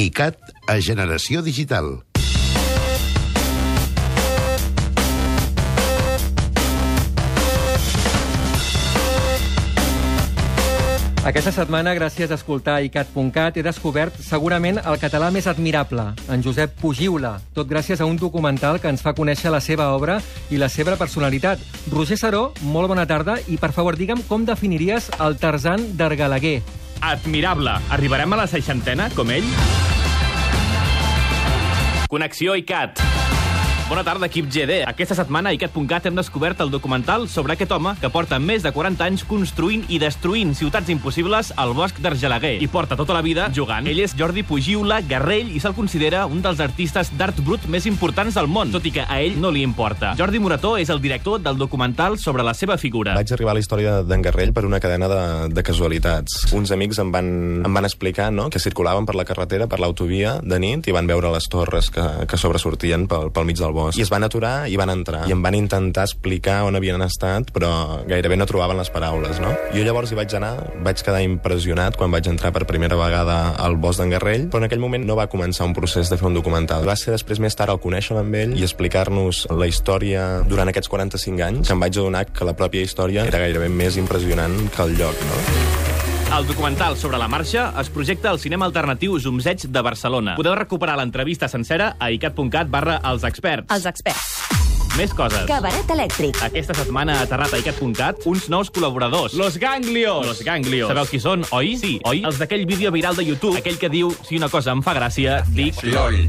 ICAT a Generació Digital. Aquesta setmana, gràcies a escoltar icat.cat, he descobert segurament el català més admirable, en Josep Pugiula, tot gràcies a un documental que ens fa conèixer la seva obra i la seva personalitat. Roger Saró, molt bona tarda, i per favor, digue'm com definiries el Tarzan d'Argalaguer. Admirable. Arribarem a la seixantena, com ell? Connexió ICAT. Bona tarda, equip GD. Aquesta setmana a icat.cat hem descobert el documental sobre aquest home que porta més de 40 anys construint i destruint ciutats impossibles al bosc d'Argelaguer. I porta tota la vida jugant. Ell és Jordi Pugiula Garrell i se'l considera un dels artistes d'art brut més importants del món, tot i que a ell no li importa. Jordi Morató és el director del documental sobre la seva figura. Vaig arribar a la història d'en Garrell per una cadena de, de casualitats. Uns amics em van, em van explicar no, que circulaven per la carretera, per l'autovia, de nit, i van veure les torres que, que sobresortien pel, pel mig del bosc. I es van aturar i van entrar. I em van intentar explicar on havien estat, però gairebé no trobaven les paraules, no? Jo llavors hi vaig anar, vaig quedar impressionat quan vaig entrar per primera vegada al bosc d'en Garrell, però en aquell moment no va començar un procés de fer un documental. Va ser després més tard el conèixer amb ell i explicar-nos la història durant aquests 45 anys que em vaig adonar que la pròpia història era gairebé més impressionant que el lloc, no? El documental sobre la marxa es projecta al cinema alternatiu Zumzeig de Barcelona. Podeu recuperar l'entrevista sencera a icat.cat barra els experts. Els experts. Més coses. Cabaret elèctric. Aquesta setmana ha aterrat a icat.cat uns nous col·laboradors. Los Ganglios! Los Ganglios. Sabeu qui són, oi? Sí, oi? Els d'aquell vídeo viral de YouTube, aquell que diu, si una cosa em fa gràcia, dic... LOL.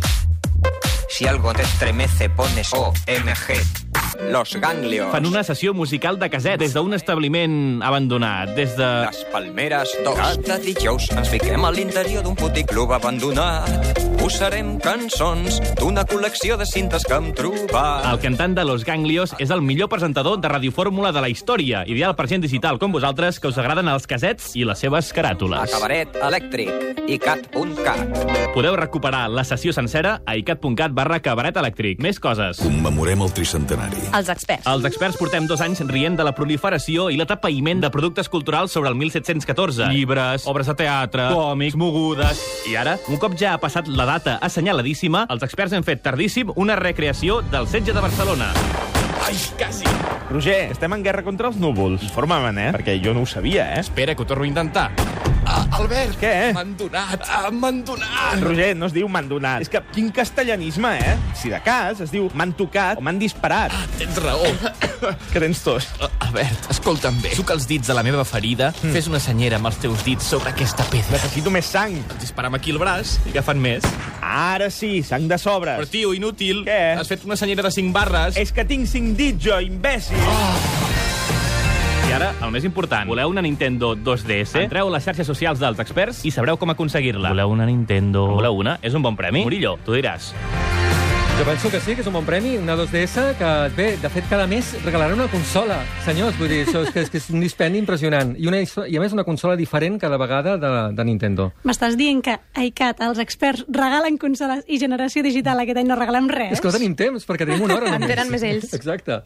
Si algo te estremece, pones OMG. Los ganglios. Fan una sessió musical de caset des d'un establiment abandonat, des de... Les Palmeres 2. Cada dijous ens fiquem a l'interior d'un puticlub abandonat. Posarem cançons d'una col·lecció de cintes que hem trobat. El cantant de Los Ganglios és el millor presentador de radiofórmula de la història, ideal per gent digital com vosaltres, que us agraden els casets i les seves A caràtules. cabaret elèctric. icat.cat. Podeu recuperar la sessió sencera a icat.cat barra cabaret elèctric. Més coses. Commemorem el tricentenari. Els experts. Els experts portem dos anys rient de la proliferació i l'atapeïment de productes culturals sobre el 1714. Llibres, obres de teatre, còmics, mogudes... I ara, un cop ja ha passat la data assenyaladíssima, els experts han fet tardíssim una recreació del setge de Barcelona. Ai, quasi! Roger, estem en guerra contra els núvols. Informa'm, eh? Perquè jo no ho sabia, eh? Espera, que ho torno a intentar. Ah, Albert! Què? M'han donat! Ah, m'han donat! Roger, no es diu m'han donat. És que quin castellanisme, eh? Si de cas, es diu m'han tocat o m'han disparat. Tens raó. Que tens tos. Ah, Albert, escolta'm bé. Suca els dits de la meva ferida, mm. fes una senyera amb els teus dits sobre aquesta pedra. Necessito més sang. Dispara'm aquí el braç. I que fan més? Ara sí, sang de sobres. Però, tio, inútil. Què? Has fet una senyera de 5 barres. És que tinc cinc dits, jo, imbècil. I ara, el més important. Voleu una Nintendo 2DS? Entreu a les xarxes socials dels experts i sabreu com aconseguir-la. Voleu una Nintendo... En voleu una? És un bon premi? Murillo, tu diràs. Jo penso que sí, que és un bon premi, una 2DS, que bé, de fet, cada mes regalaran una consola. Senyors, vull dir, això és que és, que és un dispendi impressionant. I, una, I a més una consola diferent cada vegada de, de Nintendo. M'estàs dient que ICAT els experts regalen consoles i generació digital aquest any no regalem res? És que no tenim temps, perquè tenim una hora En només. tenen més ells. Exacte.